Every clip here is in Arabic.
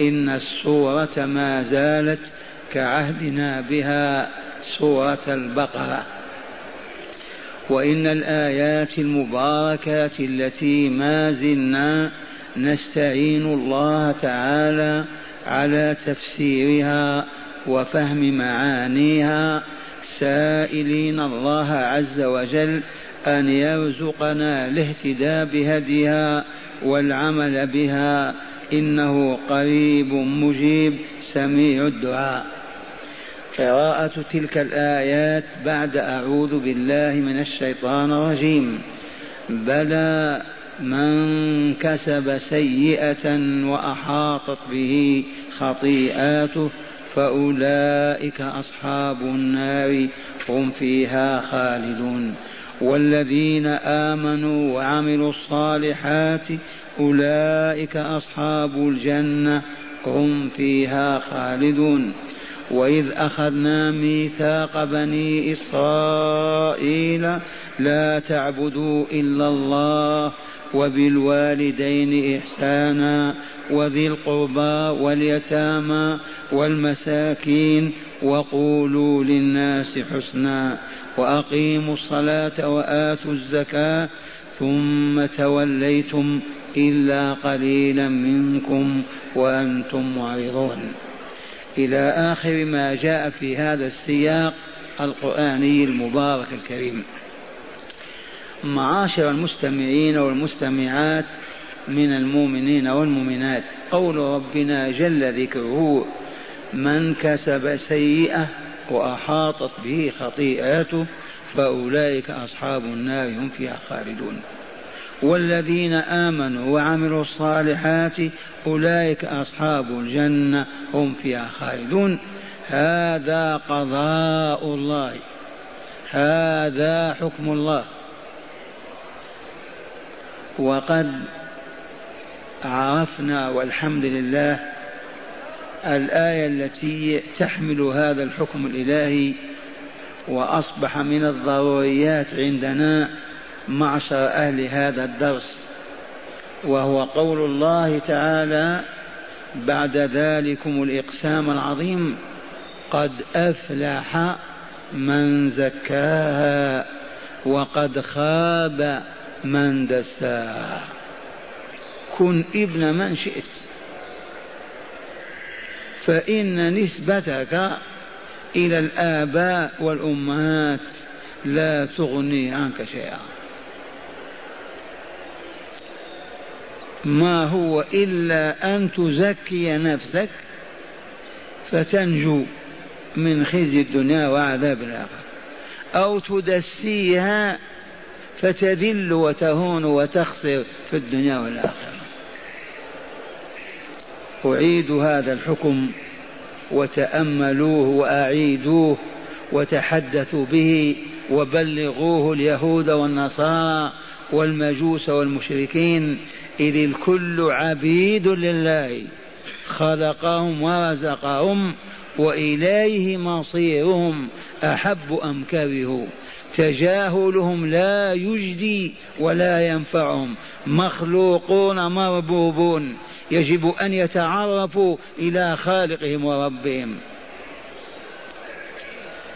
إن السورة ما زالت كعهدنا بها سورة البقرة. وإن الآيات المباركات التي ما زلنا نستعين الله تعالى على تفسيرها وفهم معانيها سائلين الله عز وجل أن يرزقنا الاهتداء بهديها والعمل بها إنه قريب مجيب سميع الدعاء. قراءة تلك الآيات بعد أعوذ بالله من الشيطان الرجيم. بلى من كسب سيئة وأحاطت به خطيئاته فأولئك أصحاب النار هم فيها خالدون. والذين آمنوا وعملوا الصالحات أولئك أصحاب الجنة هم فيها خالدون. وإذ أخذنا ميثاق بني إسرائيل لا تعبدوا إلا الله وبالوالدين إحسانا وذي القربى واليتامى والمساكين وقولوا للناس حسنا وأقيموا الصلاة وآتوا الزكاة ثم توليتم إلا قليلا منكم وأنتم معرضون. إلى آخر ما جاء في هذا السياق القرآني المبارك الكريم. معاشر المستمعين والمستمعات من المؤمنين والمؤمنات قول ربنا جل ذكره من كسب سيئة وأحاطت به خطيئاته فأولئك أصحاب النار هم فيها خالدون. والذين آمنوا وعملوا الصالحات أولئك أصحاب الجنة هم فيها خالدون. هذا قضاء الله. هذا حكم الله. وقد عرفنا والحمد لله الآية التي تحمل هذا الحكم الإلهي وأصبح من الضروريات عندنا معشر أهل هذا الدرس وهو قول الله تعالى بعد ذلكم الإقسام العظيم قد أفلح من زكاها وقد خاب من دساها. كن ابن من شئت فإن نسبتك إلى الآباء والأمهات لا تغني عنك شيئا. ما هو إلا أن تزكي نفسك فتنجو من خزي الدنيا وعذاب الآخرة. أو تدسيها فتذل وتهون وتخسر في الدنيا والآخرة. أعيد هذا الحكم وتأملوه وأعيدوه وتحدثوا به وبلغوه اليهود والنصارى والمجوس والمشركين إذ الكل عبيد لله خلقهم ورزقهم وإليه مصيرهم أحب أم كرهوا. تجاهلهم لا يجدي ولا ينفعهم مخلوقون مربوبون. يجب أن يتعرفوا إلى خالقهم وربهم.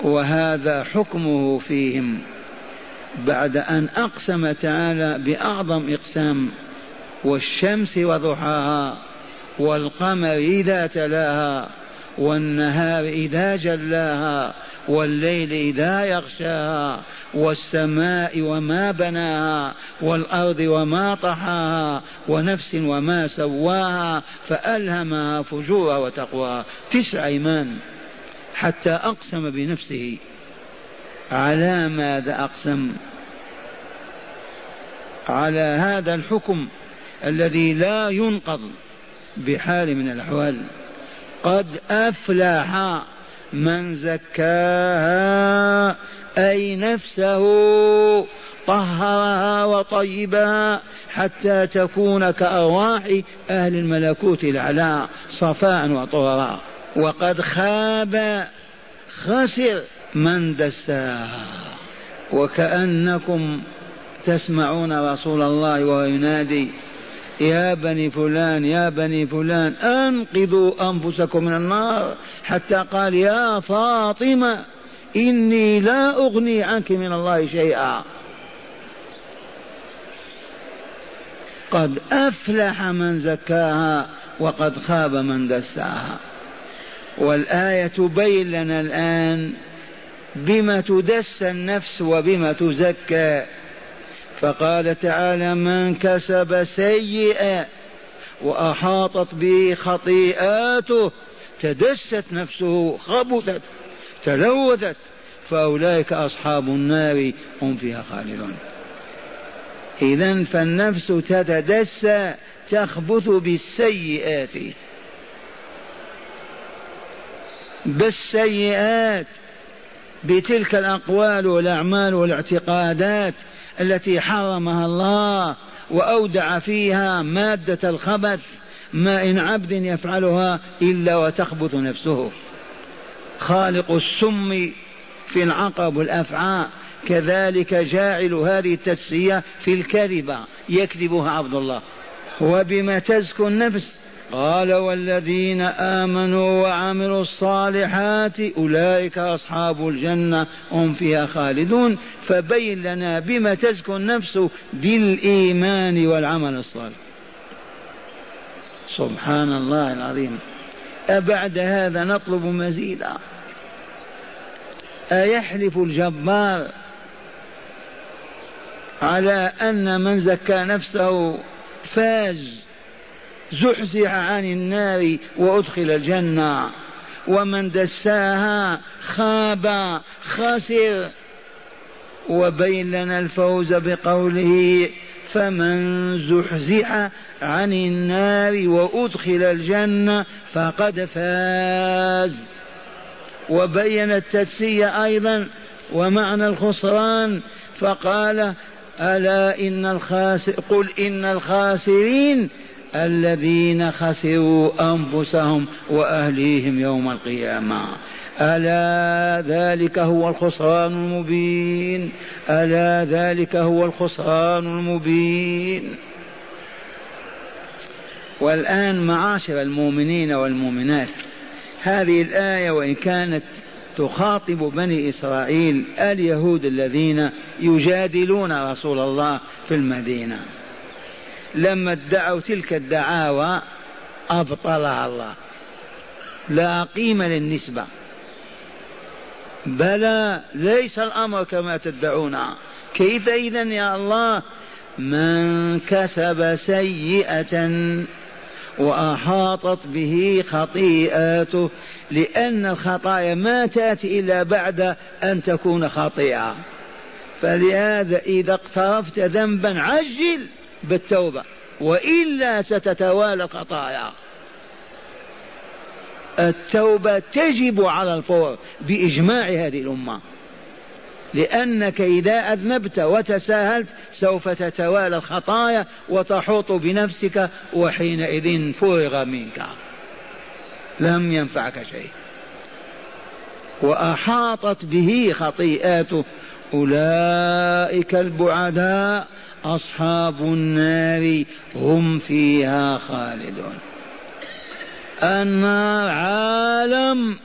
وهذا حكمه فيهم. بعد أن أقسم تعالى بأعظم إقسام والشمس وضحاها والقمر إذا تلاها والنهار إذا جلاها والليل إذا يغشاها والسماء وما بناها والأرض وما طحاها ونفس وما سواها فألهمها فجورها وتقواها. تسع إيمان حتى أقسم بنفسه. على ماذا أقسم؟ على هذا الحكم الذي لا ينقض بحال من الأحوال. قد أفلح من زكاها أي نفسه طهرها وطيبها حتى تكون كأرواح أهل الملكوت الأعلى صفاء وطهرا. وقد خاب خسر من دساها. وكأنكم تسمعون رسول الله وهو ينادي يا بني فلان يا بني فلان أنقذوا أنفسكم من النار. حتى قال يا فاطمة إني لا أغني عنك من الله شيئا. قد أفلح من زكاها وقد خاب من دساها. والآية تبين لنا الآن بما تدس النفس وبما تزكى. فقال تعالى من كسب سيئا وأحاطت به خطيئاته تدست نفسه خبثت تلوثت فأولئك أصحاب النار هم فيها خالدون. اذا فالنفس تتدسى تخبث بالسيئات. بالسيئات بتلك الأقوال والأعمال والاعتقادات التي حرمها الله وأودع فيها مادة الخبث ما إن عبد يفعلها إلا وتخبث نفسه. خالق السم في العقب والافعى كذلك جاعل هذه التسية في الكذبة يكذبها عبد الله. وبما تزكو النفس قال والذين آمنوا وعملوا الصالحات أولئك أصحاب الجنة هم فيها خالدون. فبين لنا بما تزكو النفس بالإيمان والعمل الصالح. سبحان الله العظيم. أبعد هذا نطلب مزيدا. أيحلف الجبار على أن من زكى نفسه فاز. زحزح عن النار وأدخل الجنة. ومن دساها خاب خسر. وبين لنا الفوز بقوله فمن زحزح عن النار وأدخل الجنة فقد فاز. وبين التسية أيضا ومعنى الخسران فقال ألا إن الخاسر قل إن الخاسرين الذين خسروا أنفسهم وأهليهم يوم القيامة. ألا ذلك هو الخسران المبين؟ ألا ذلك هو الخسران المبين؟ والآن معاشر المؤمنين والمؤمنات هذه الآية وإن كانت تخاطب بني إسرائيل اليهود الذين يجادلون رسول الله في المدينة. لما ادعوا تلك الدعاوى أبطلها الله. لا قيمة للنسبة. بلى ليس الأمر كما تدعون. كيف إذا يا الله؟ من كسب سيئة وأحاطت به خطيئاته لأن الخطايا ما تأتي إلا بعد أن تكون خطيئة. فلهذا إذا اقترفت ذنبا عجل. بالتوبة. وإلا ستتوالى الخطايا التوبة تجب على الفور بإجماع هذه الأمة. لأنك إذا أذنبت وتساهلت سوف تتوالى الخطايا وتحوط بنفسك وحينئذ فرغ منك. لم ينفعك شيء. وأحاطت به خطيئاته أولئك البعداء أصحاب النار هم فيها خالدون. النار عالم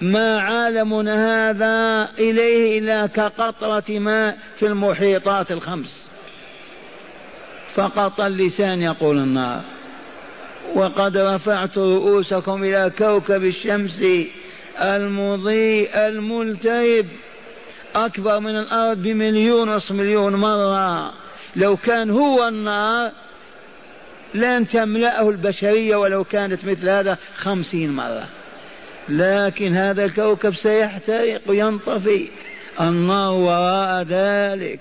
ما عالمنا هذا إليه إلا كقطرة ماء في المحيطات الخمس. فقط اللسان يقول النار. وقد رفعت رؤوسكم إلى كوكب الشمس المضيء الملتهب. أكبر من الأرض بمليون ونصف مليون مرة. لو كان هو النار لن تملأه البشرية ولو كانت مثل هذا خمسين مرة. لكن هذا الكوكب سيحترق وينطفي. النار وراء ذلك.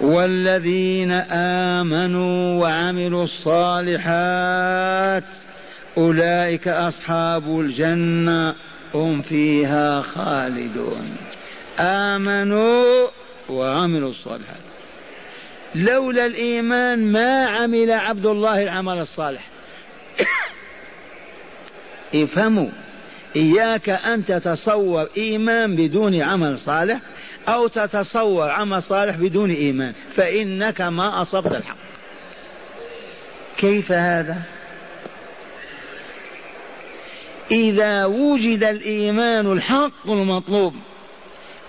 والذين آمنوا وعملوا الصالحات أولئك أصحاب الجنة. هم فيها خالدون. آمنوا وعملوا الصالحات. لولا الإيمان ما عمل عبد الله العمل الصالح. افهموا إياك أن تتصور إيمان بدون عمل صالح أو تتصور عمل صالح بدون إيمان فإنك ما أصبت الحق. كيف هذا؟ إذا وجد الإيمان الحق المطلوب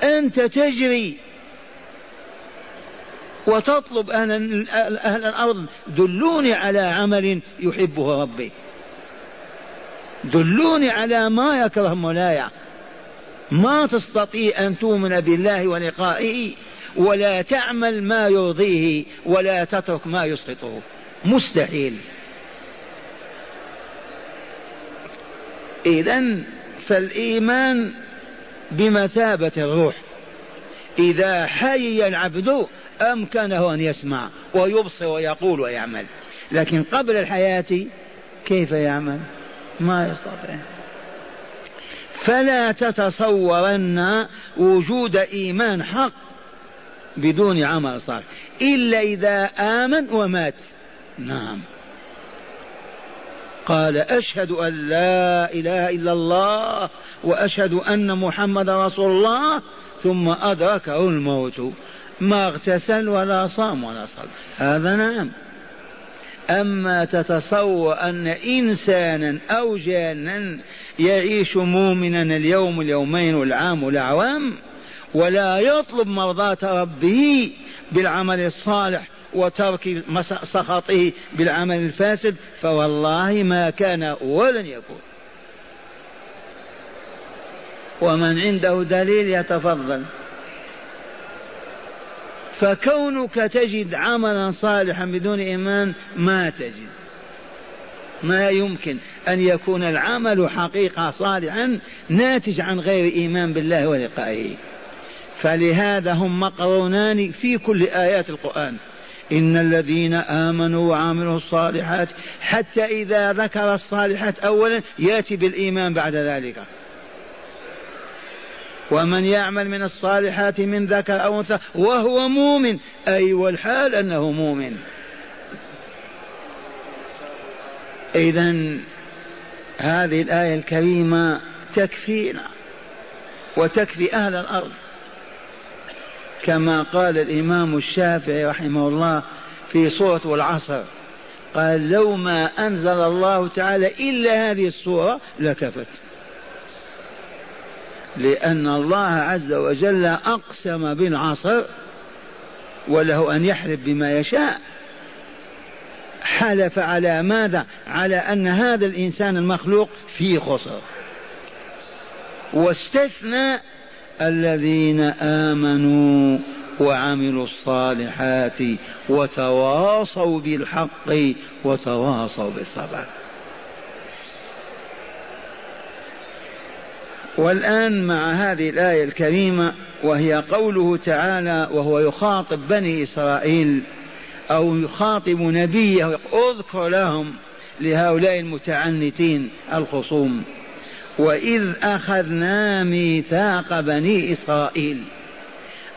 أنت تجري وتطلب أهل, أهل الأرض دلوني على عمل يحبه ربي دلوني على ما يكره مولاي ما تستطيع أن تؤمن بالله ولقائه ولا تعمل ما يرضيه ولا تترك ما يسقطه مستحيل. إذا فالإيمان بمثابة الروح. إذا حي العبد أمكنه أن يسمع ويبصر ويقول ويعمل. لكن قبل الحياة كيف يعمل؟ ما يستطيع. فلا تتصورن وجود إيمان حق بدون عمل صالح. إلا إذا آمن ومات. نعم. قال أشهد أن لا إله إلا الله وأشهد أن محمد رسول الله ثم أدركه الموت. ما اغتسل ولا صام ولا صلى. هذا نعم. أما تتصور أن إنسانا أو جانا يعيش مؤمنا اليوم اليومين والعام والأعوام ولا يطلب مرضاة ربه بالعمل الصالح وترك سخطه بالعمل الفاسد فوالله ما كان ولن يكون. ومن عنده دليل يتفضل. فكونك تجد عملا صالحا بدون إيمان ما تجد. ما يمكن أن يكون العمل حقيقة صالحا ناتج عن غير إيمان بالله ولقائه. فلهذا هم مقرونان في كل آيات القرآن. إن الذين آمنوا وعملوا الصالحات حتى إذا ذكر الصالحات أولا يأتي بالإيمان بعد ذلك. ومن يعمل من الصالحات من ذكر أو أنثى وهو مؤمن أي والحال أنه مؤمن. إذا هذه الآية الكريمة تكفينا وتكفي أهل الأرض. كما قال الإمام الشافعي رحمه الله في سورة والعصر قال لو ما أنزل الله تعالى إلا هذه السورة لكفت. لأن الله عز وجل أقسم بالعصر وله أن يحلف بما يشاء. حلف على ماذا؟ على أن هذا الإنسان المخلوق فيه خسر. واستثنى الذين آمنوا وعملوا الصالحات وتواصوا بالحق وتواصوا بالصبر. والآن مع هذه الآية الكريمة وهي قوله تعالى وهو يخاطب بني إسرائيل أو يخاطب نبيه اذكر لهم لهؤلاء المتعنتين الخصوم. وإذ أخذنا ميثاق بني إسرائيل.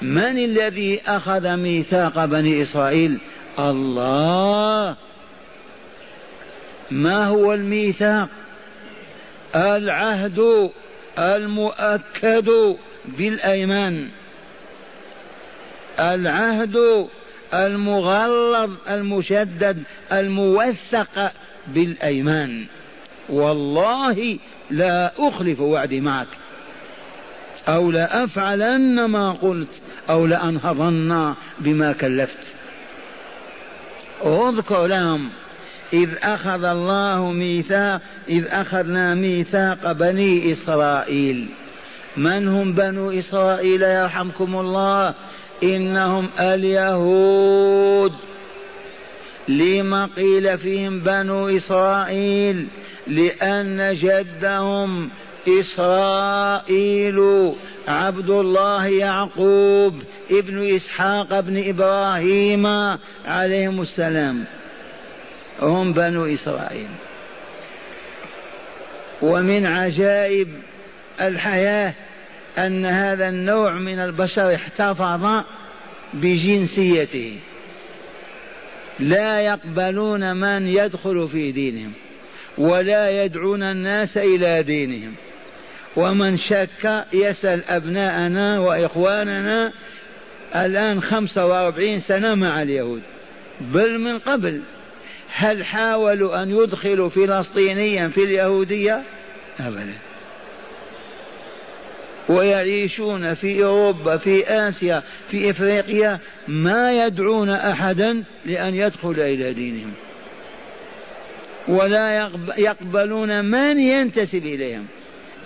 من الذي أخذ ميثاق بني إسرائيل؟ الله. ما هو الميثاق؟ العهد المؤكد بالايمان. العهد المغلظ المشدد الموثق بالايمان. والله لا أخلف وعدي معك. أو لأفعلن ما قلت أو لأنهضن بما كلفت. اذكر لهم إذ أخذ الله ميثاق إذ أخذنا ميثاق بني إسرائيل. من هم بنو إسرائيل يرحمكم الله؟ إنهم اليهود. لما قيل فيهم بنو إسرائيل؟ لأن جدهم إسرائيل عبد الله يعقوب ابن إسحاق ابن إبراهيم عليهم السلام. هم بنو إسرائيل. ومن عجائب الحياة أن هذا النوع من البشر احتفظ بجنسيته. لا يقبلون من يدخل في دينهم. ولا يدعون الناس إلى دينهم. ومن شك يسأل أبناءنا وإخواننا. الآن خمسة وأربعين سنة مع اليهود. بل من قبل. هل حاولوا أن يدخلوا فلسطينيا في اليهودية؟ أبدا. ويعيشون في أوروبا في آسيا في إفريقيا. ما يدعون أحدا لأن يدخل إلى دينهم. ولا يقبلون من ينتسب إليهم.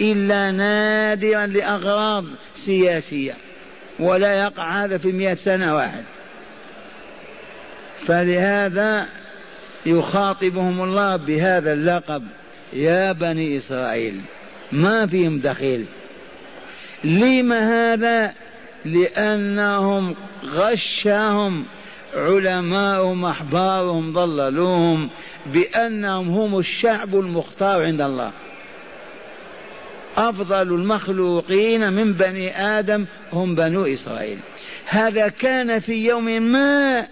إلا نادرا لأغراض سياسية. ولا يقع هذا في مئة سنة واحد. فلهذا يخاطبهم الله بهذا اللقب. يا بني إسرائيل ما فيهم دخيل. لم هذا؟ لأنهم غشاهم. علماؤهم أحبارهم ضللوهم بأنهم هم الشعب المختار عند الله. أفضل المخلوقين من بني آدم هم بنو إسرائيل. هذا كان في يوم ما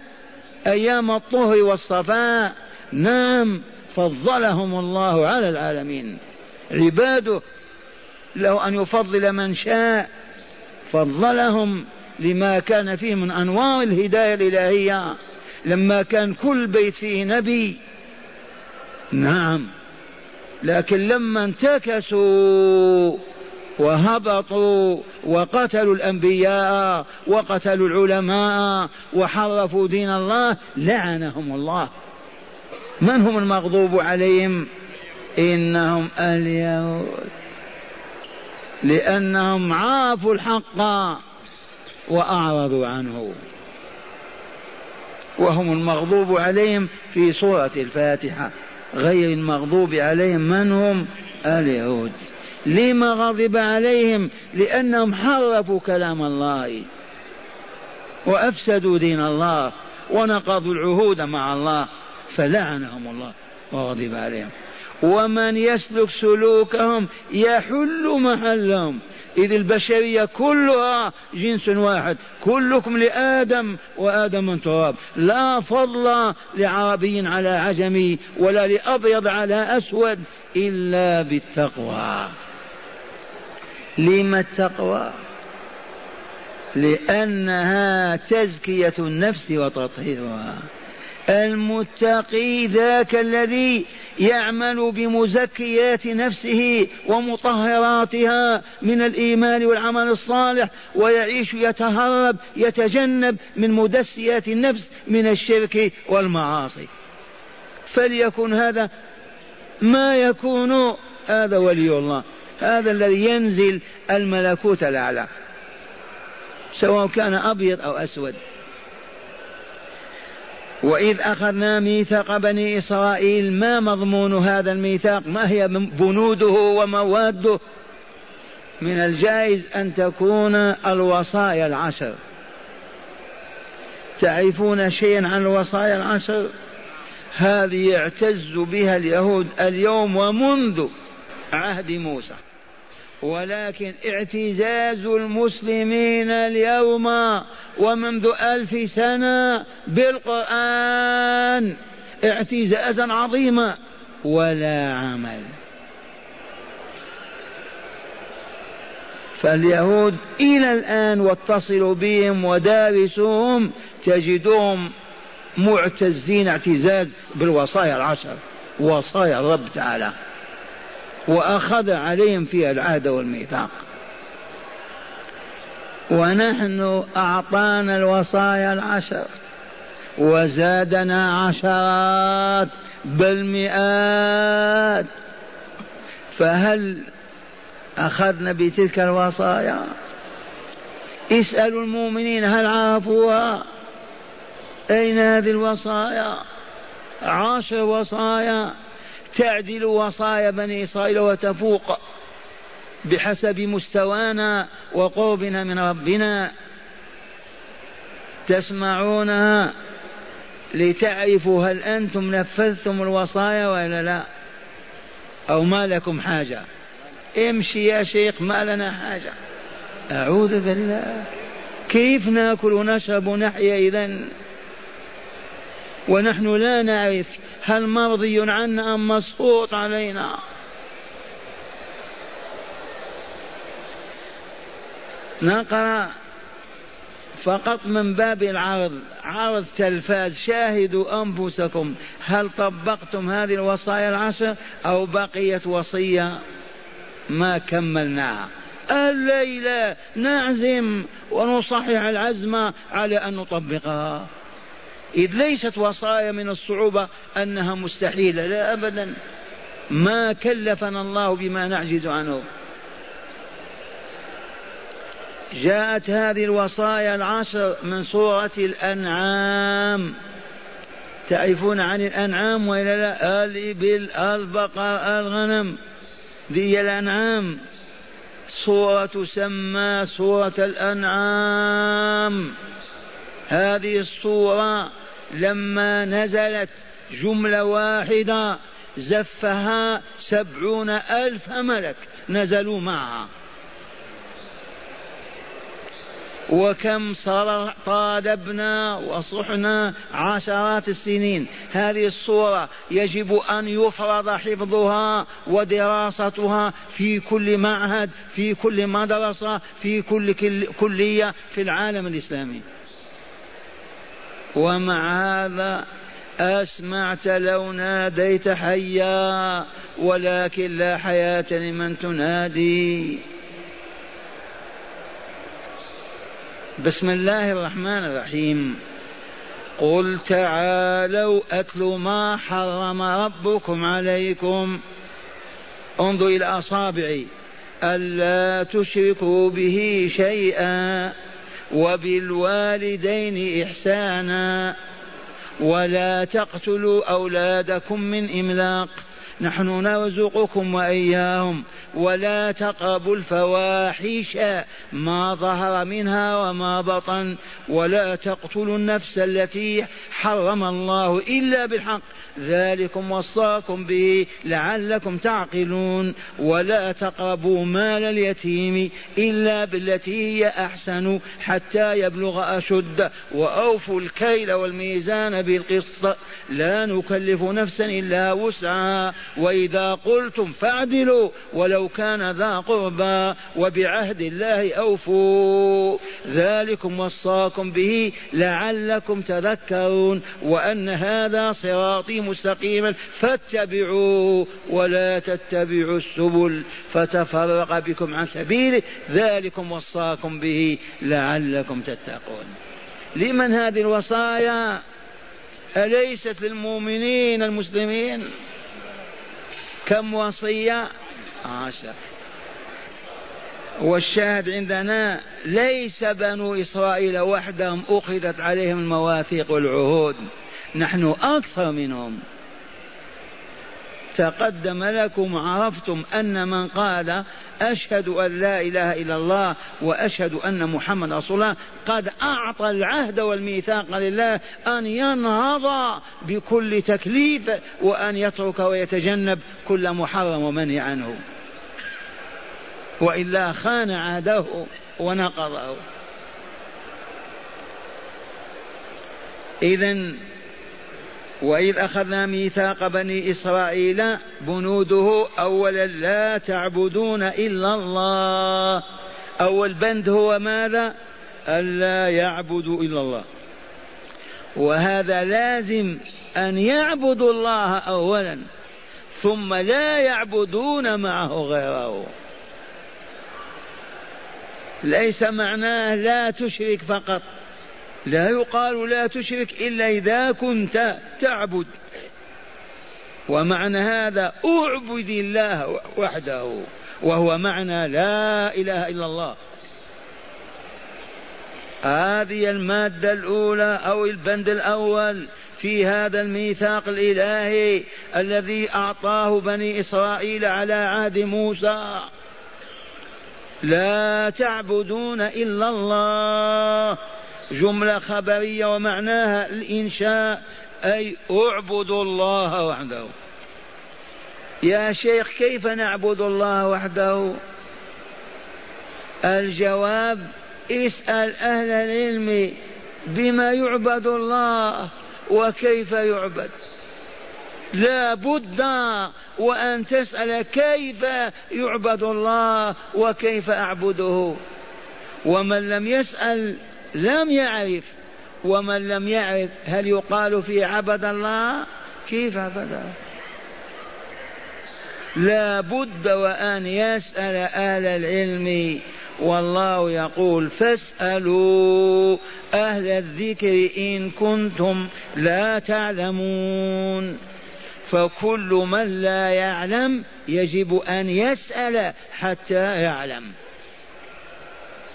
أيام الطهر والصفاء. نعم فضلهم الله على العالمين. عباده له أن يفضل من شاء فضلهم لما كان فيه من أنوار الهداية الإلهية لما كان كل بيت فيه نبي. نعم. لكن لما انتكسوا وهبطوا وقتلوا الأنبياء وقتلوا العلماء وحرفوا دين الله لعنهم الله. من هم المغضوب عليهم؟ إنهم اليهود. لأنهم عرفوا الحق. وأعرضوا عنه. وهم المغضوب عليهم في سورة الفاتحة. غير المغضوب عليهم من هم؟ اليهود لما غضب عليهم؟ لأنهم حرفوا كلام الله. وأفسدوا دين الله. ونقضوا العهود مع الله. فلعنهم الله وغضب عليهم. ومن يسلك سلوكهم يحل محلهم. إذ البشرية كلها جنس واحد كلكم لآدم وآدم من تراب. لا فضل لعربي على عجمي ولا لأبيض على أسود إلا بالتقوى. لما التقوى؟ لأنها تزكية النفس وتطهيرها. المتقي ذاك الذي يعمل بمزكيات نفسه ومطهراتها من الإيمان والعمل الصالح ويعيش يتهرب يتجنب من مدسيات النفس من الشرك والمعاصي. فليكن هذا ما يكون هذا ولي الله هذا الذي ينزل الملكوت الأعلى سواء كان أبيض أو أسود. وإذ أخذنا ميثاق بني إسرائيل ما مضمون هذا الميثاق؟ ما هي بنوده ومواده من الجائز أن تكون الوصايا العشر. تعرفون شيئا عن الوصايا العشر؟ هذه يعتز بها اليهود اليوم ومنذ عهد موسى. ولكن اعتزاز المسلمين اليوم ومنذ ألف سنة بالقرآن اعتزازا عظيما. ولا عمل. فاليهود إلى الآن واتصلوا بهم ودارسوهم تجدهم معتزين اعتزاز بالوصايا العشر. وصايا الرب تعالى. وأخذ عليهم فيها العهد والميثاق. ونحن أعطانا الوصايا العشر وزادنا عشرات بل مئات فهل أخذنا بتلك الوصايا؟ اسألوا المؤمنين هل عرفوها؟ أين هذه الوصايا؟ عشر وصايا. تعدل وصايا بني إسرائيل وتفوق بحسب مستوانا وقربنا من ربنا تسمعونها لتعرفوا هل أنتم نفذتم الوصايا ولا لا؟ أو ما لكم حاجة؟ امشي يا شيخ ما لنا حاجة. أعوذ بالله. كيف نأكل ونشرب ونحيا إذا ونحن لا نعرف هل مرضي عنا أم مسقوط علينا. نقرأ فقط من باب العرض. عرض تلفاز شاهدوا أنفسكم. هل طبقتم هذه الوصايا العشر أو بقيت وصية ما كملناها؟ الليلة نعزم ونصحح العزم على أن نطبقها. إذ ليست وصايا من الصعوبة أنها مستحيلة لا أبدا. ما كلفنا الله بما نعجز عنه. جاءت هذه الوصايا العشر من سورة الأنعام. تعرفون عن الأنعام وإلا لا؟ الإبل البقر الغنم. ذي الأنعام. سورة تسمى سورة الأنعام. هذه السورة لما نزلت جملة واحدة زفها سبعون ألف ملك نزلوا معها. وكم صار طالبنا وصحنا عشرات السنين. هذه الصورة يجب أن يفرض حفظها ودراستها في كل معهد في كل مدرسة في كل كلية في العالم الإسلامي. ومع هذا أسمعت لو ناديت حيا ولكن لا حياة لمن تنادي. بسم الله الرحمن الرحيم. قل تعالوا أتل ما حرم ربكم عليكم. انظر إلى أصابعي. ألا تشركوا به شيئا. وبالوالدين إحسانا. ولا تقتلوا أولادكم من إملاق. نحن نرزقكم وإياهم ولا تقربوا الفواحش ما ظهر منها وما بطن ولا تقتلوا النفس التي حرم الله إلا بالحق. ذلكم وصاكم به لعلكم تعقلون. ولا تقربوا مال اليتيم إلا بالتي هي أحسن حتى يبلغ أشد وأوفوا الكيل والميزان بالقسط. لا نكلف نفسا إلا وسعها. وإذا قلتم فاعدلوا ولو كان ذا قربى وبعهد الله أوفوا. ذلكم وصاكم به لعلكم تذكرون وأن هذا صراطي مستقيما فاتبعوه ولا تتبعوا السبل فتفرق بكم عن سبيله. ذلكم وصاكم به لعلكم تتقون. لمن هذه الوصايا؟ أليست للمؤمنين المسلمين؟ كم وصية؟ عشر. والشاهد عندنا ليس بنو إسرائيل وحدهم أخذت عليهم المواثيق والعهود. نحن أكثر منهم. تقدم لكم عرفتم أن من قال أشهد أن لا إله إلا الله وأشهد أن محمد رسول الله قد أعطى العهد والميثاق لله أن ينهض بكل تكليف وأن يترك ويتجنب كل محرم ومنهي عنه. وإلا خان عهده ونقضه. إذا وإذ أخذنا ميثاق بني إسرائيل بنوده أولا لا تعبدون إلا الله. أول بند هو ماذا؟ ألا يعبدوا إلا الله. وهذا لازم أن يعبدوا الله أولا ثم لا يعبدون معه غيره. ليس معناه لا تشرك فقط. لا يقال لا تشرك إلا إذا كنت تعبد. ومعنى هذا اعبد الله وحده وهو معنى لا إله إلا الله. هذه المادة الأولى أو البند الأول في هذا الميثاق الإلهي الذي أعطاه بني إسرائيل على عهد موسى. لا تعبدون إلا الله. جملة خبرية ومعناها الإنشاء أي اعبدوا الله وحده. يا شيخ كيف نعبد الله وحده؟ الجواب اسأل أهل العلم بما يعبد الله وكيف يعبد. لا بد وأن تسأل كيف يعبد الله وكيف أعبده. ومن لم يسأل لم يعرف ومن لم يعرف هل يقال فيه عبد الله؟ كيف عبد لا بد وأن يسأل أهل العلم والله يقول فاسألوا أهل الذكر إن كنتم لا تعلمون. فكل من لا يعلم يجب أن يسأل حتى يعلم.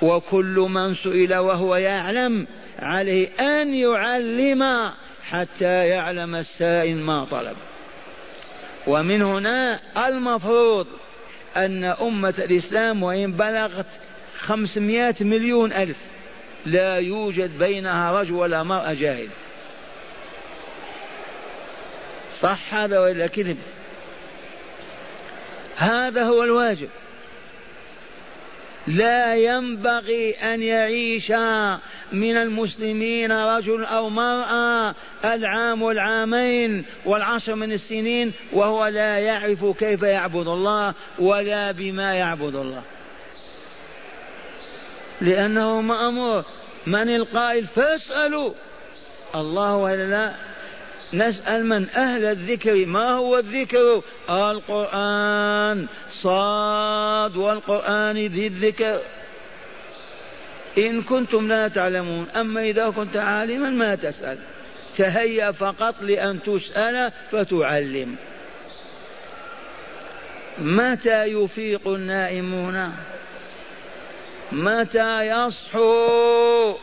وكل من سئل وهو يعلم عليه أن يعلم حتى يعلم السائل ما طلب. ومن هنا المفروض أن أمة الإسلام وإن بلغت خمسمائة مليون ألف لا يوجد بينها رجل ولا مرأة جاهل. صح هذا ولا كذب؟ هذا هو الواجب. لا ينبغي أن يعيش من المسلمين رجل أو مرأة العام والعامين والعشر من السنين وهو لا يعرف كيف يعبد الله ولا بما يعبد الله. لأنه مأمور. من القائل فاسألوا. الله ولا لا نسأل من أهل الذكر ما هو الذكر؟ القرآن. صاد والقرآن ذي الذكر. إن كنتم لا تعلمون أما إذا كنت عالما ما تسأل. تهيأ فقط لأن تسأل فتعلم. متى يفيق النائمون؟ متى يصحو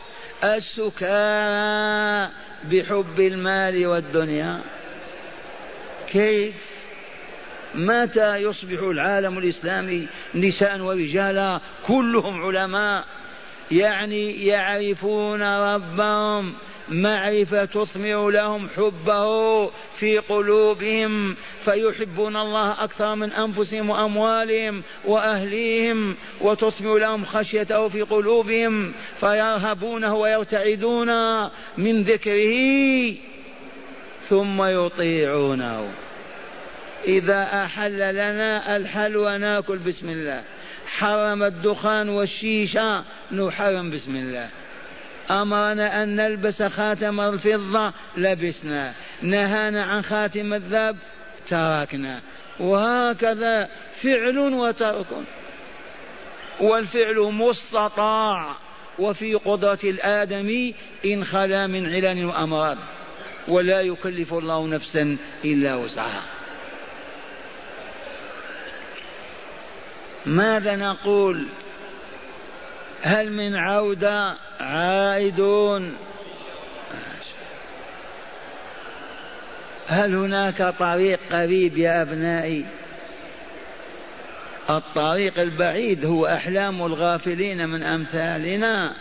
السكارى بحب المال والدنيا. كيف متى يصبح العالم الإسلامي نساء ورجالا كلهم علماء؟ يعني يعرفون ربهم. معرفة تثمر لهم حبه في قلوبهم فيحبون الله أكثر من أنفسهم وأموالهم وأهليهم وتثمر لهم خشيته في قلوبهم فيرهبونه ويرتعدون من ذكره ثم يطيعونه. إذا أحل لنا الحلوى ناكل بسم الله. حرم الدخان والشيشة نحرم بسم الله. أمرنا أن نلبس خاتم الفضة لبسنا. نهانا عن خاتم الذهب تركنا. وهكذا فعل وترك. والفعل مستطاع. وفي قدرة الآدمي إن خلا من علل وأمراض. ولا يكلف الله نفسا إلا وسعها. ماذا نقول؟ هل من عودة عائدون. هل هناك طريق قريب يا أبنائي؟ الطريق البعيد هو أحلام الغافلين من أمثالنا.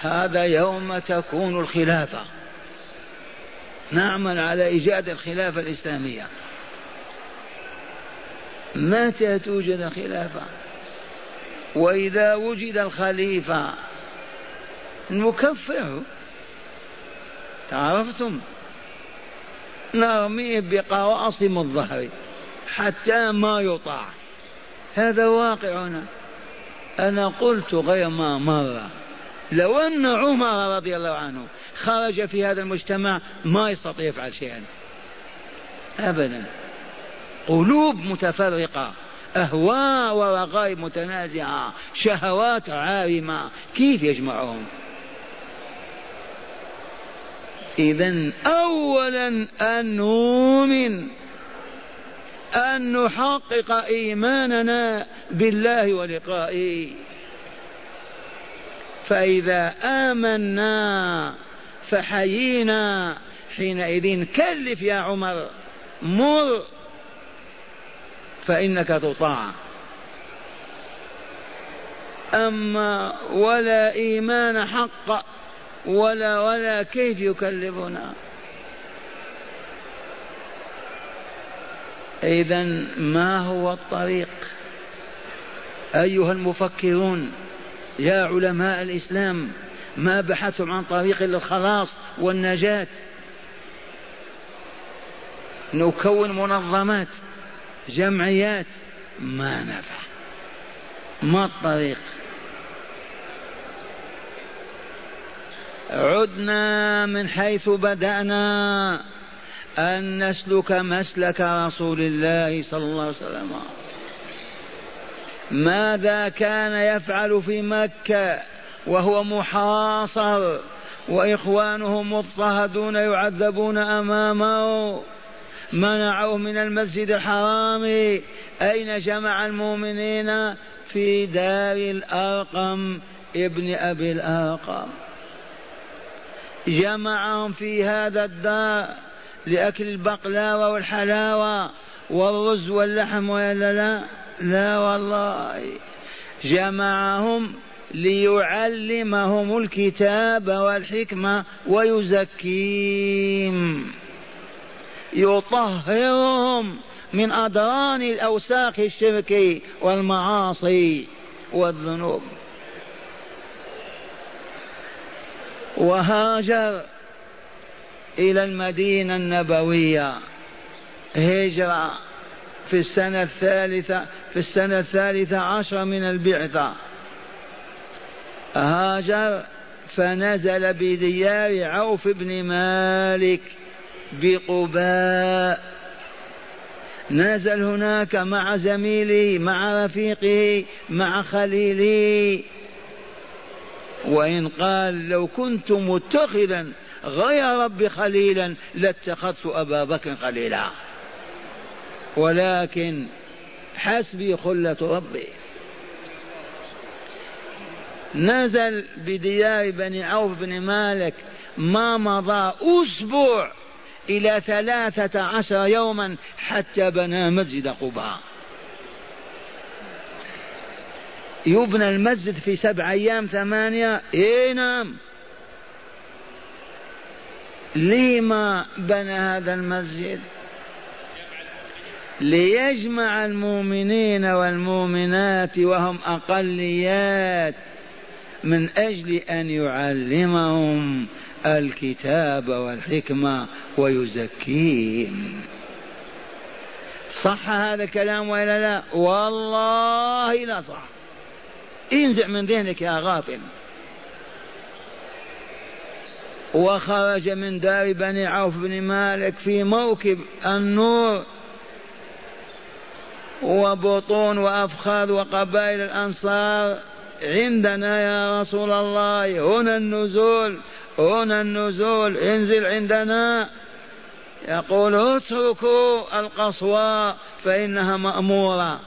هذا يوم تكون الخلافة. نعمل على إيجاد الخلافة الإسلامية. متى توجد الخلافة؟ وإذا وجد الخليفة نكفره عرفتم نرميه بقواصم الظهر حتى ما يطاع. هذا واقعنا أنا قلت غير ما مر. لو أن عمر رضي الله عنه خرج في هذا المجتمع ما يستطيع يفعل شيئا. أبدا. قلوب متفرقة أهواء ورغائب متنازعة شهوات عارمة. كيف يجمعهم؟ إذا أولا أن نؤمن أن نحقق إيماننا بالله ولقائه. فإذا آمنا فحيينا حينئذ. كلف يا عمر مر فإنك تطاع. أما ولا إيمان حق ولا ولا كيف يكلفنا؟ إذا ما هو الطريق؟ أيها المفكرون يا علماء الإسلام ما بحثتم عن طريق للخلاص والنجاة؟ نكون منظمات جمعيات ما نفع. ما الطريق؟ عدنا من حيث بدأنا أن نسلك مسلك رسول الله صلى الله عليه وسلم. ماذا كان يفعل في مكة وهو محاصر وإخوانه مضطهدون يعذبون أمامه؟ منعوه من المسجد الحرام. أين جمع المؤمنين في دار الأرقم؟ ابن أبي الأرقم. جمعهم في هذا الدار لأكل البقلاوة والحلاوة والرز واللحم ولا لا؟ لا والله. جمعهم ليعلمهم الكتاب والحكمة ويزكيهم. يطهرهم من أدران الأوساخ الشرك والمعاصي والذنوب. وهاجر إلى المدينة النبوية. هجرة في السنة الثالثة في السنة الثالثة عشر من البعثة. هاجر فنزل بديار عوف بن مالك بقباء. نزل هناك مع زميله مع رفيقه مع خليله. وإن قال لو كنت متخذا غير ربي خليلا لاتخذت أبا بكر خليلا. ولكن حسبي خلة ربي. نزل بديار بني عوف بن مالك ما مضى أسبوع إلى ثلاثة عشر يوما حتى بنى مسجد قباء. يبنى المسجد في سبع أيام ثمانية. إيه نعم. لما بنى هذا المسجد؟ ليجمع المؤمنين والمؤمنات وهم أقليات من أجل أن يعلمهم الكتاب والحكمة ويزكيهم. صح هذا الكلام ولا لا؟ والله لا صح. انزع من ذهنك يا غافل وخرج من دار بني عوف بن مالك في موكب النور. وبطون وأفخاذ وقبائل الأنصار. عندنا يا رسول الله هنا النزول هنا النزول انزل عندنا. يقول اتركوا القصوى فإنها مأمورة.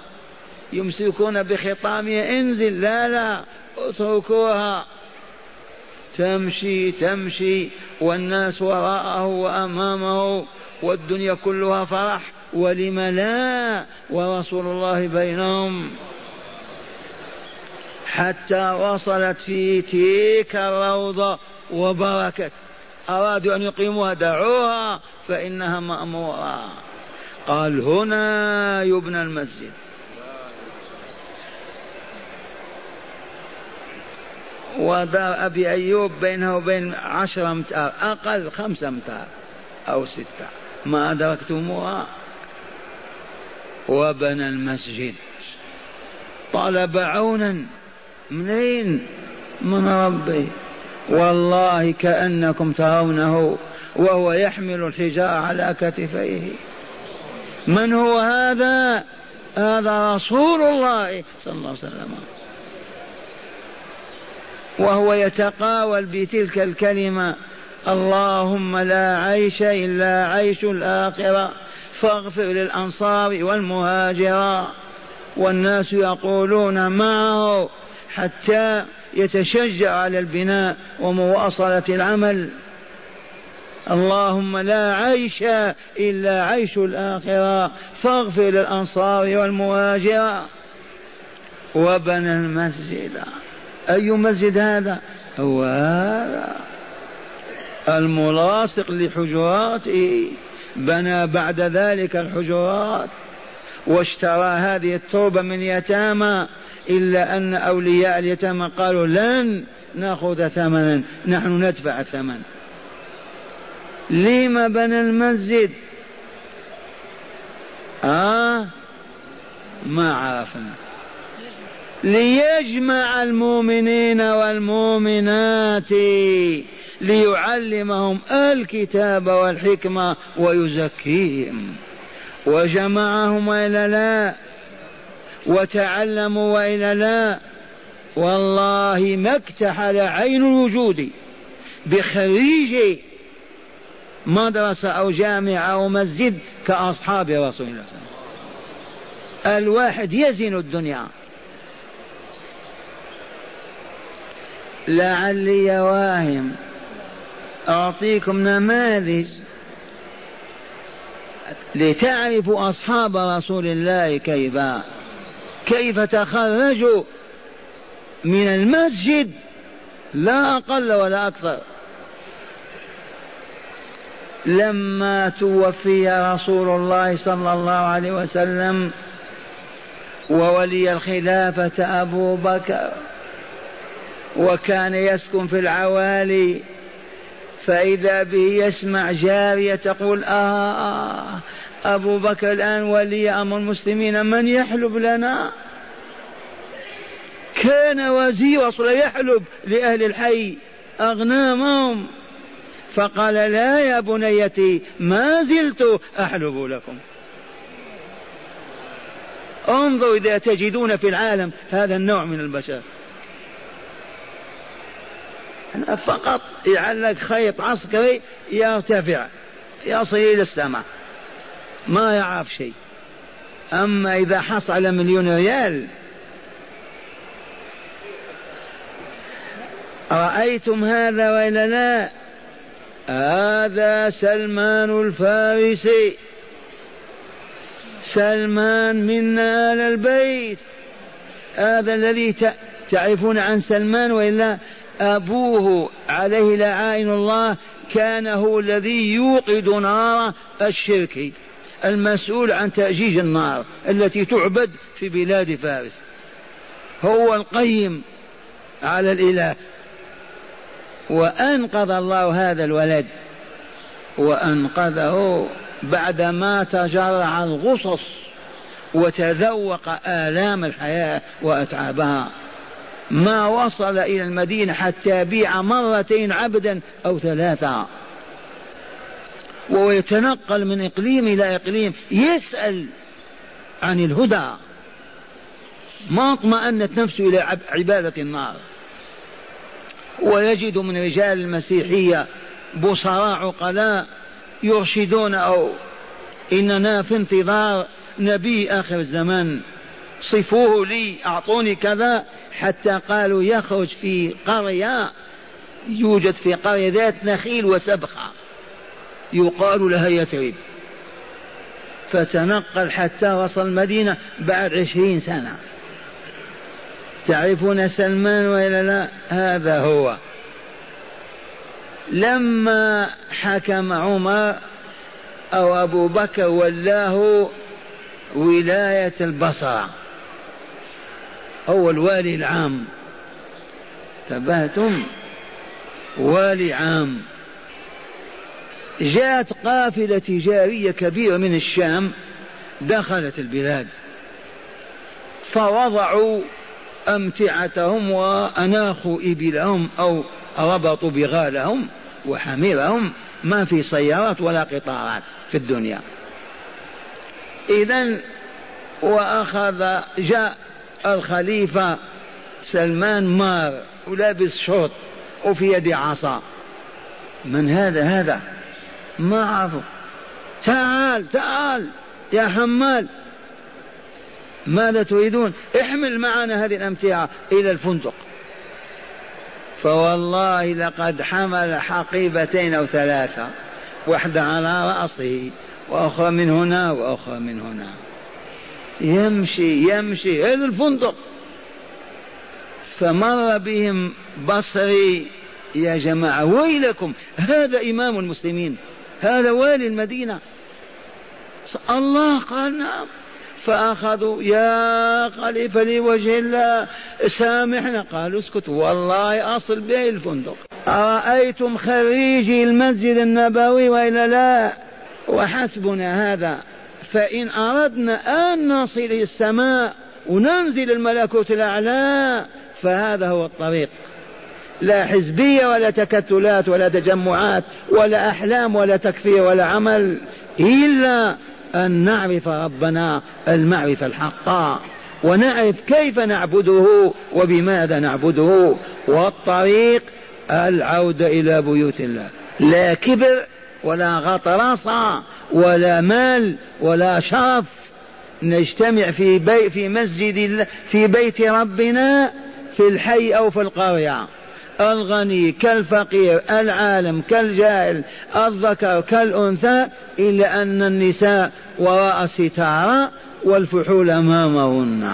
يمسكون بخطامها انزل لا لا اتركوها. تمشي تمشي والناس وراءه وأمامه والدنيا كلها فرح. ولم لا؟ ورسول الله بينهم. حتى وصلت في تلك الروضة وبركت. أرادوا أن يقيموها دعوها فإنها مأمورة. قال هنا يبنى المسجد. ودار أبي أيوب بينه وبين عشرة أمتار أقل خمسة أمتار أو ستة. ما أدركتموها؟ وبنى المسجد. طلب عونا. منين؟ من ربي. والله كأنكم ترونه وهو يحمل الحجارة على كتفيه. من هو هذا؟ هذا رسول الله صلى الله عليه وسلم. وهو يتقاول بتلك الكلمة اللهم لا عيش إلا عيش الآخرة فاغفر للأنصار والمهاجرة. والناس يقولون معه حتى يتشجع على البناء ومواصلة العمل. اللهم لا عيش إلا عيش الآخرة فاغفر للأنصار والمهاجرة. وبنى المسجد. أي مسجد هذا؟ هو هذا. الملاصق لحجراته بنى بعد ذلك الحجرات. واشترى هذه التربة من يتامى إلا أن أولياء اليتامى قالوا لن نأخذ ثمنا نحن ندفع الثمن. لما بنى المسجد؟ آه ما عرفنا. ليجمع المؤمنين والمؤمنات ليعلمهم الكتاب والحكمة ويزكيهم. وجمعهم وإلا لا وتعلموا وإلا لا. والله ما اكتحل عين الوجود بخريج مدرسة أو جامعة أو مسجد كأصحاب رسول الله صلى الله عليه وسلم. الواحد يزن الدنيا. لعلي واهم. أعطيكم نماذج لتعرفوا أصحاب رسول الله كيف كيف تخرجوا من المسجد لا أقل ولا أكثر. لما توفي رسول الله صلى الله عليه وسلم وولي الخلافة أبو بكر وكان يسكن في العوالي فإذا به يسمع جارية تقول آه, أبو بكر الآن ولي أمر المسلمين من يحلب لنا؟ كان وزير رسول يحلب لأهل الحي أغنامهم. فقال لا يا بنيتي ما زلت أحلب لكم. انظروا إذا تجدون في العالم هذا النوع من البشر. فقط يعلق خيط عسكري يرتفع يصل إلى السماء. ما يعرف شيء. أما إذا حصل على مليون ريال رأيتم هذا وإلا لا هذا سلمان الفارسي. سلمان منا آل البيت. هذا الذي تعرفون عن سلمان وإلا أبوه عليه لعائن الله كان هو الذي يوقد نار الشرك المسؤول عن تأجيج النار التي تعبد في بلاد فارس. هو القيم على الإله. وأنقذ الله هذا الولد. وأنقذه بعدما تجرع الغصص وتذوق آلام الحياة وأتعابها. ما وصل إلى المدينة حتى بيع مرتين عبدا أو ثلاثة. وهو يتنقل من إقليم إلى إقليم يسأل عن الهدى. ما اطمأنت نفسه إلى عبادة النار. ويجد من رجال المسيحية بصراء عقلاء يرشدون أو إننا في انتظار نبي آخر الزمان. صفوه لي أعطوني كذا حتى قالوا يخرج في قرية يوجد في قرية ذات نخيل وسبخة. يقال لها يثرب. فتنقل حتى وصل المدينة بعد عشرين سنة. تعرفون سلمان وإلا لا؟ هذا هو. لما حكم عمر أو أبو بكر ولاه ولاية البصرة. هو الوالي العام. تبهتم؟ والي عام. جاءت قافلة تجارية كبيرة من الشام دخلت البلاد. فوضعوا أمتعتهم وأناخوا إبلهم أو ربطوا بغالهم وحميرهم. ما في سيارات ولا قطارات في الدنيا. إذا وأخذ جاء الخليفة سلمان مار ولابس شوط وفي يده عصا. من هذا؟ هذا. ما عرفه تعال تعال يا حمال. ماذا تريدون؟ احمل معنا هذه الأمتعة إلى الفندق. فوالله لقد حمل حقيبتين أو ثلاثة واحدة على رأسه وأخرى من هنا وأخرى من هنا. يمشي يمشي. إلى الفندق. فمر بهم بصري يا جماعة ويلكم؟ هذا إمام المسلمين هذا والي المدينة. الله قال نعم. فأخذوا يا خليفة لوجه الله سامحنا. قالوا اسكت. والله أصل به الفندق. أرأيتم خريجي المسجد النبوي وإلا لا؟ وحسبنا هذا. فإن أردنا أن نصل إلى السماء وننزل الملكوت الأعلى فهذا هو الطريق. لا حزبية ولا تكتلات ولا تجمعات ولا أحلام ولا تكفير ولا عمل إلا أن نعرف ربنا المعرفة الحقة ونعرف كيف نعبده وبماذا نعبده والطريق العودة إلى بيوت الله. لا كبر ولا غطرسة ولا مال ولا شرف. نجتمع في بي في مسجد في بيت ربنا في الحي أو في القرية. الغني كالفقير العالم كالجاهل الذكر كالأنثى إلا أن النساء وراء ستارة والفحول أمامهن.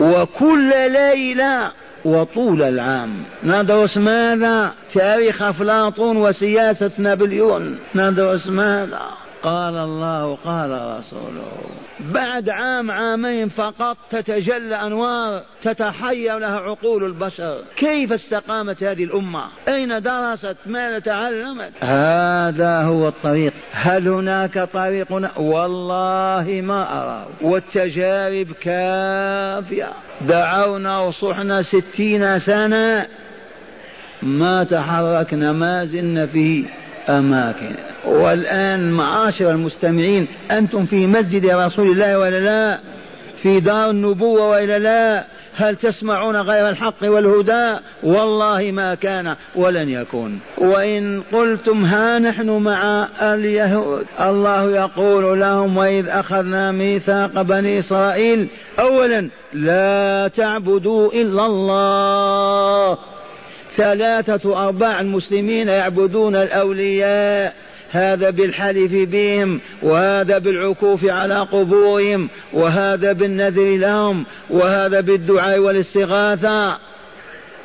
وكل ليلة وطول العام. ندرس ماذا تاريخ أفلاطون وسياسة نابليون ندرس ماذا قال الله قال رسوله بعد عام عامين فقط تتجلى أنوار تتحير لها عقول البشر. كيف استقامت هذه الأمة؟ أين درست؟ ماذا تعلمت؟ هذا هو الطريق. هل هناك طريق؟ والله ما اراه والتجارب كافية. دعونا وصحنا ستين سنة ما تحركنا ما زلنا في أماكن. والآن معاشر المستمعين أنتم في مسجد رسول الله ولا لا؟ في دار النبوة ولا لا؟ هل تسمعون غير الحق والهدى؟ والله ما كان ولن يكون. وإن قلتم ها نحن مع اليهود الله يقول لهم وإذ أخذنا ميثاق بني إسرائيل أولا لا تعبدوا إلا الله. ثلاثة أرباع المسلمين يعبدون الأولياء. هذا بالحلف بهم وهذا بالعكوف على قبورهم وهذا بالنذر لهم وهذا بالدعاء والاستغاثة.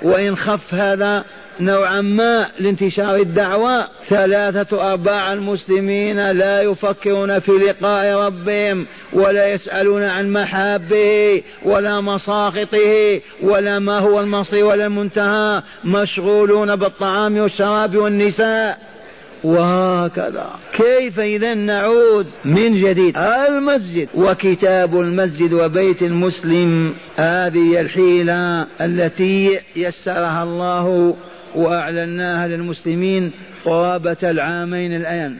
وإن خف هذا نوعا ما لانتشار الدعوة ثلاثة أرباع المسلمين لا يفكرون في لقاء ربهم ولا يسألون عن محابه ولا مساخطه ولا ما هو المصير ولا المنتهى مشغولون بالطعام والشراب والنساء. وهكذا. كيف إذا نعود من جديد؟ المسجد. وكتاب المسجد وبيت المسلم هذه الحيلة التي يسرها الله وأعلناها للمسلمين قرابة العامين الآن.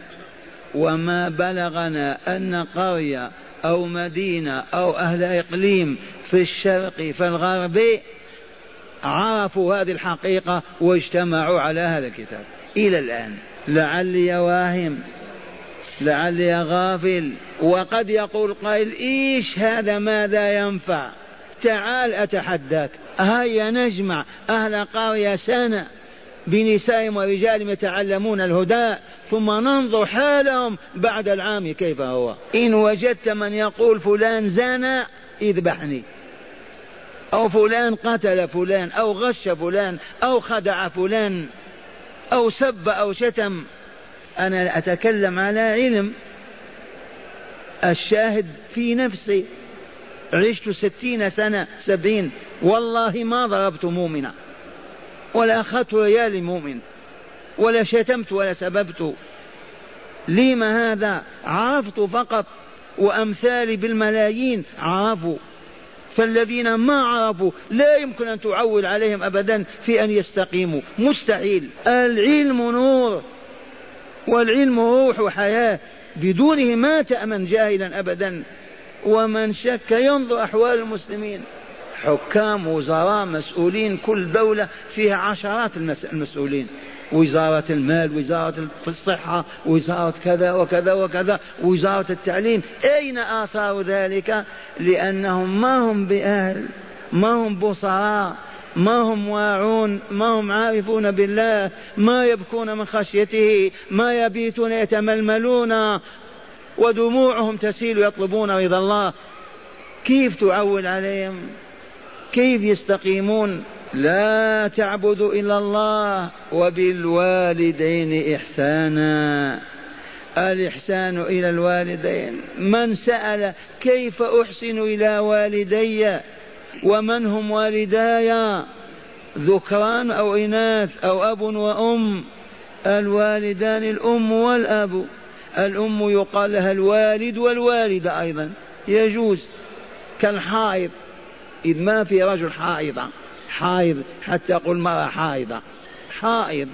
وما بلغنا أن قرية أو مدينة أو أهل إقليم في الشرق في الغرب عرفوا هذه الحقيقة واجتمعوا على هذا الكتاب. إلى الآن. لعلي واهم. لعلي غافل. وقد يقول قائل إيش هذا؟ ماذا ينفع؟ تعال اتحداك هيا نجمع أهل قرية سنة. بنسائهم ورجالهم يتعلمون الهدى ثم ننظر حالهم بعد العام كيف هو. إن وجدت من يقول فلان زنى اذبحني. أو فلان قتل فلان أو غش فلان أو خدع فلان أو سب أو شتم. أنا أتكلم على علم. الشاهد في نفسي. عشت ستين سنة سبعين. والله ما ضربت مؤمنا. ولا أخذت ريال مؤمن ولا شتمت ولا سببت. لما هذا؟ عرفت فقط وأمثالي بالملايين عرفوا. فالذين ما عرفوا لا يمكن أن تعول عليهم أبدا في أن يستقيموا. مستحيل. العلم نور والعلم روح وحياة. بدونه ما تأمن جاهلا أبدا. ومن شك ينظر أحوال المسلمين. حكام وزراء مسؤولين كل دولة فيها عشرات المسؤولين. وزارة المال وزارة الصحة وزارة كذا وكذا وكذا وزارة التعليم. أين آثار ذلك؟ لأنهم ما هم بأهل ما هم بصراء ما هم واعون ما هم عارفون بالله ما يبكون من خشيته ما يبيتون يتململون ودموعهم تسيل يطلبون رضا الله. كيف تعول عليهم؟ كيف يستقيمون؟ لا تعبدوا إلا الله وبالوالدين إحسانا. الإحسان إلى الوالدين. من سأل كيف أحسن إلى والدي؟ ومن هم والداي؟ ذكران أو إناث أو أب وأم. الوالدان الأم والأب. الأم يقال لها الوالد والوالدة أيضا. يجوز كالحائض. إذ ما في رجل حائضة حائض حتى أقول مرأة حائضة حائض.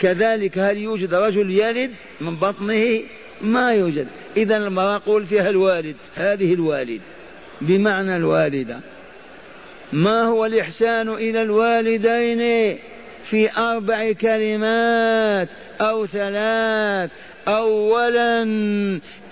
كذلك هل يوجد رجل يلد؟ من بطنه ما يوجد. إذا المرأة قول فيها الوالد هذه الوالد. بمعنى الوالدة ما هو الإحسان إلى الوالدين؟ في أربع كلمات أو ثلاث أولا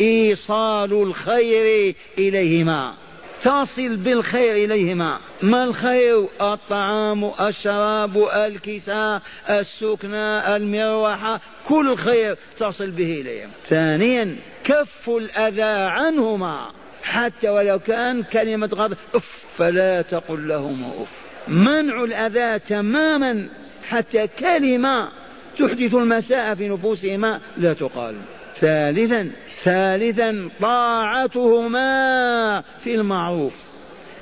إيصال الخير إليهما. تصل بالخير إليهما. ما الخير؟ الطعام الشراب الكساء السكنى المروحة. كل خير تصل به إليهم. ثانيا كف الأذى عنهما. حتى ولو كان كلمة غضب أف فلا تقل لهما أف. منع الأذى تماما. حتى كلمة تحدث المساء في نفوسهما لا تقال. ثالثا ثالثا طاعتهما في المعروف.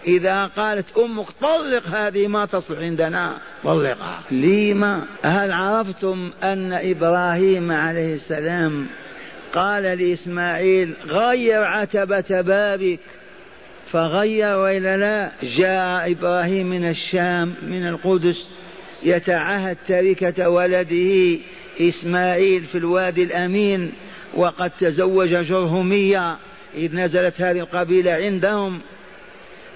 إذا قالت أمك طلق هذه ما تصلح عندنا طلقها. لما؟ هل عرفتم أن إبراهيم عليه السلام قال لإسماعيل غير عتبة بابك فغير وإلا لا جاء إبراهيم من الشام من القدس يتعهد تركة ولده إسماعيل في الوادي الأمين. وقد تزوج جرهمية إذ نزلت هذه القبيلة عندهم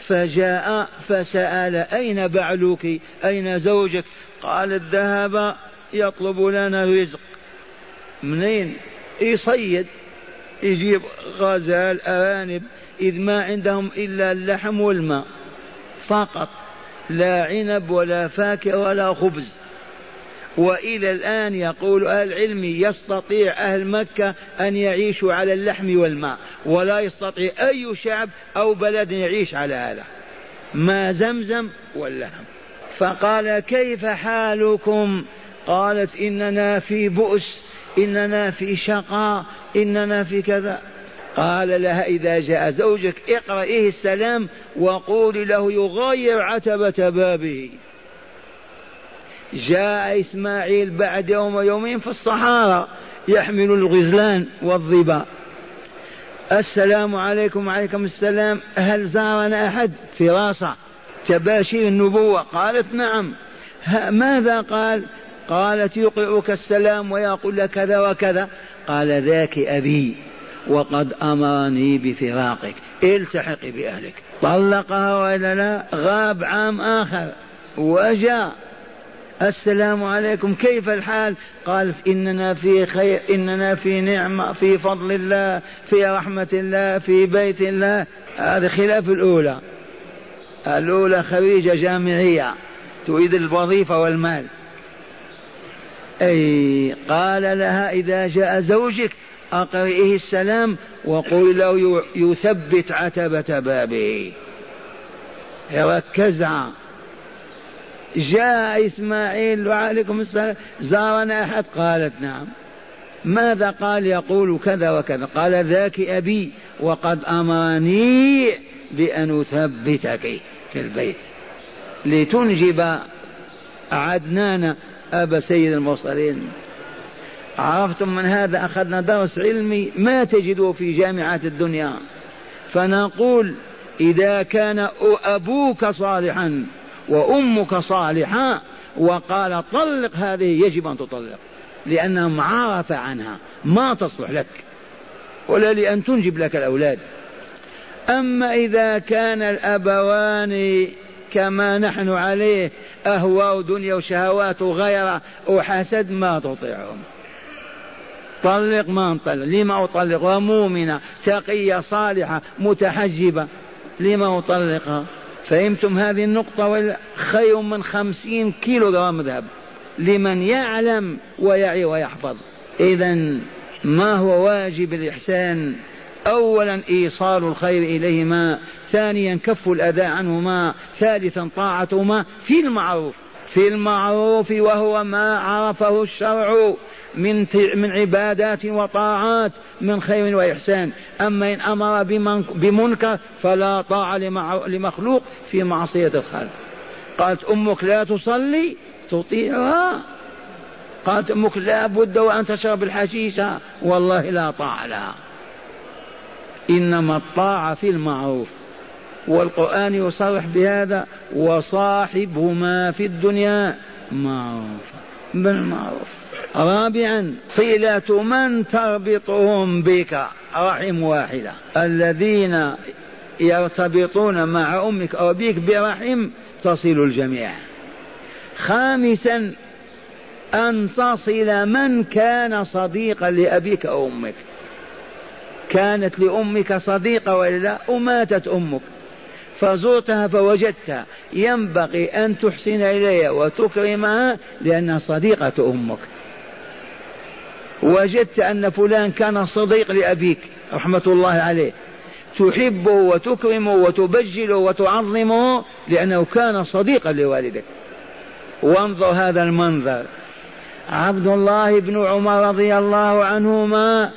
فجاء فسأل أين بعلك أين زوجك؟ قالت ذهب يطلب لنا رزق. منين؟ يصيد يجيب غزال أرانب إذ ما عندهم إلا اللحم والماء فقط لا عنب ولا فاكهة ولا خبز. وإلى الآن يقول أهل العلم يستطيع أهل مكة أن يعيشوا على اللحم والماء ولا يستطيع أي شعب أو بلد يعيش على هذا ما زمزم واللحم. فقال كيف حالكم؟ قالت إننا في بؤس إننا في شقاء إننا في كذا. قال لها إذا جاء زوجك اقرئيه السلام وقولي له يغير عتبة بابه. جاء إسماعيل بعد يوم ويومين في الصحارى يحمل الغزلان والظبا السلام عليكم وعليكم السلام. هل زارنا أحد؟ فراسة. تباشير النبوة. قالت نعم. ماذا قال؟ قالت يقرئك السلام ويقول لك كذا وكذا. قال ذاك أبي وقد أمرني بفراقك. التحقي بأهلك. طلقها وإلا لا؟ غاب عام آخر. وجاء. السلام عليكم كيف الحال؟ قالت إننا في خير إننا في نعمة في فضل الله في رحمة الله في بيت الله. هذا خلاف الأولى. الأولى خريجة جامعية تريد الوظيفة والمال. أي قال لها إذا جاء زوجك أقرئه السلام وقل له يثبت عتبة بابه. ركزها جاء إسماعيل وعليكم السلام زارنا أحد؟ قالت نعم. ماذا قال؟ يقول كذا وكذا. قال ذاك أبي وقد أمرني بأن أثبتك في البيت. لتنجب عدنان أبا سيد المرسلين. عرفتم من هذا؟ أخذنا درس علمي. ما تجده في جامعات الدنيا؟ فنقول إذا كان أبوك صالحا وأمك صالحة وقال طلق هذه يجب أن تطلق لأنها معارفة عنها ما تصلح لك ولا لأن تنجب لك الأولاد. أما إذا كان الأبوان كما نحن عليه أهواء دنيا وشهوات وغيره وحسد ما تطيعهم. طلق ما نطلق لما أطلق ومؤمنة تقية صالحة متحجبة لما أطلقها؟ فهمتم هذه النقطة خير من خمسين كيلو جرام ذهب. لمن يعلم ويعي ويحفظ. إذا ما هو واجب الإحسان؟ أولا إيصال الخير إليهما ثانيا كف الأذى عنهما ثالثا طاعتهما في المعروف. في المعروف وهو ما عرفه الشرع. من من عبادات وطاعات من خير وإحسان. أما إن أمر بمنكر فلا طاعة لمخلوق في معصية الخالق. قالت أمك لا تصلي تطيعها. قالت أمك لا بد وأن تشرب الحشيشة والله لا طاعة لها. إنما الطاعة في المعروف. والقرآن يصرح بهذا وصاحبهما في الدنيا معروف. بالمعروف. رابعا صلة من تربطهم بك؟ رحم واحدة. الذين يرتبطون مع أمك أو بك برحم تصل الجميع. خامسا أن تصل من كان صديقا لأبيك أو أمك. كانت لأمك صديقة ولا لا؟ وماتت أمك. فزرتها فوجدتها. ينبغي أن تحسن إليها وتكرمها لأنها صديقة أمك. وجدت أن فلان كان صديق لأبيك رحمة الله عليه. تحبه وتكرمه وتبجله وتعظمه لأنه كان صديقا لوالدك. وانظر هذا المنظر. عبد الله بن عمر رضي الله عنهما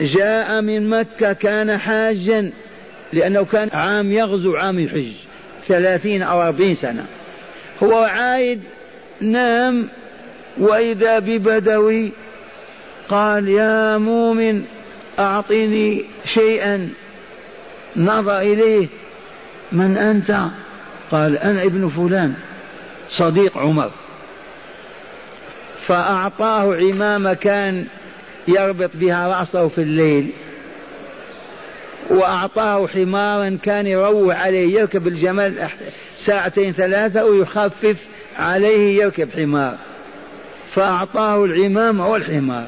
جاء من مكة كان حاجا لأنه كان عام يغزو عام الحج ثلاثين أو أربعين سنة. هو عايد نام وإذا ببدوي قال يا مؤمن أعطني شيئا نظر إليه من أنت؟ قال أنا ابن فلان صديق عمر. فأعطاه عمامة كان يربط بها رأسه في الليل. وأعطاه حمارا كان يروح عليه يركب الجمل ساعتين ثلاثة ويخفف عليه يركب حمار. فأعطاه العمامة والحمار.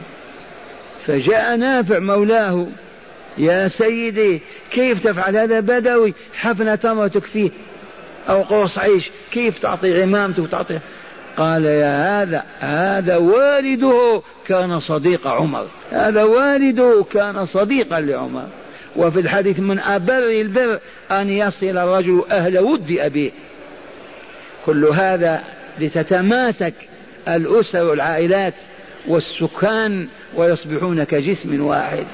فجاء نافع مولاه. يا سيدي كيف تفعل هذا بدوي؟ حفنة تمر تكفيه أو قرص عيش كيف تعطي عمامته وتعطي؟ قال يا هذا هذا والده كان صديق عمر. هذا والده كان صديقا لعمر. وفي الحديث من أبر البر أن يصل الرجل أهل ود أبيه. كل هذا لتتماسك الأسر والعائلات. والسكان ويصبحون كجسم واحد.